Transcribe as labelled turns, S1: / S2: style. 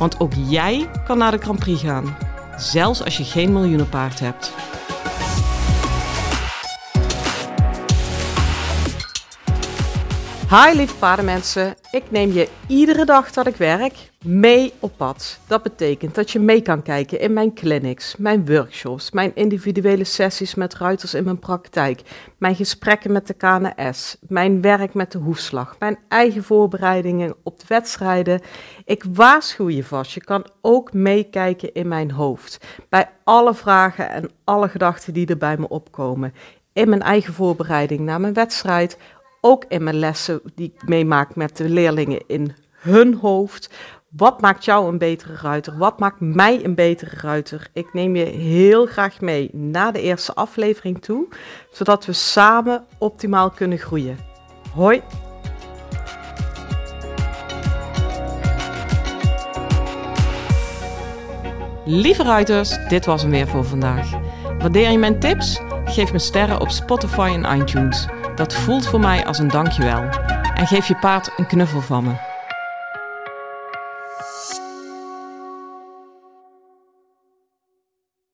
S1: Want ook jij kan naar de Grand Prix gaan, zelfs als je geen miljoenenpaard hebt. Hi lieve paardenmensen, ik neem je iedere dag dat ik werk mee op pad. Dat betekent dat je mee kan kijken in mijn clinics, mijn workshops, mijn individuele sessies met ruiters in mijn praktijk, mijn gesprekken met de KNS, mijn werk met de hoefslag, mijn eigen voorbereidingen op de wedstrijden. Ik waarschuw je vast, je kan ook meekijken in mijn hoofd, bij alle vragen en alle gedachten die er bij me opkomen. In mijn eigen voorbereiding naar mijn wedstrijd ook in mijn lessen die ik meemaak met de leerlingen in hun hoofd. Wat maakt jou een betere ruiter? Wat maakt mij een betere ruiter? Ik neem je heel graag mee naar de eerste aflevering toe, zodat we samen optimaal kunnen groeien. Hoi! Lieve ruiters, dit was hem weer voor vandaag. Waardeer je mijn tips? Geef me sterren op Spotify en iTunes. Dat voelt voor mij als een dankjewel. En geef je paard een knuffel van me.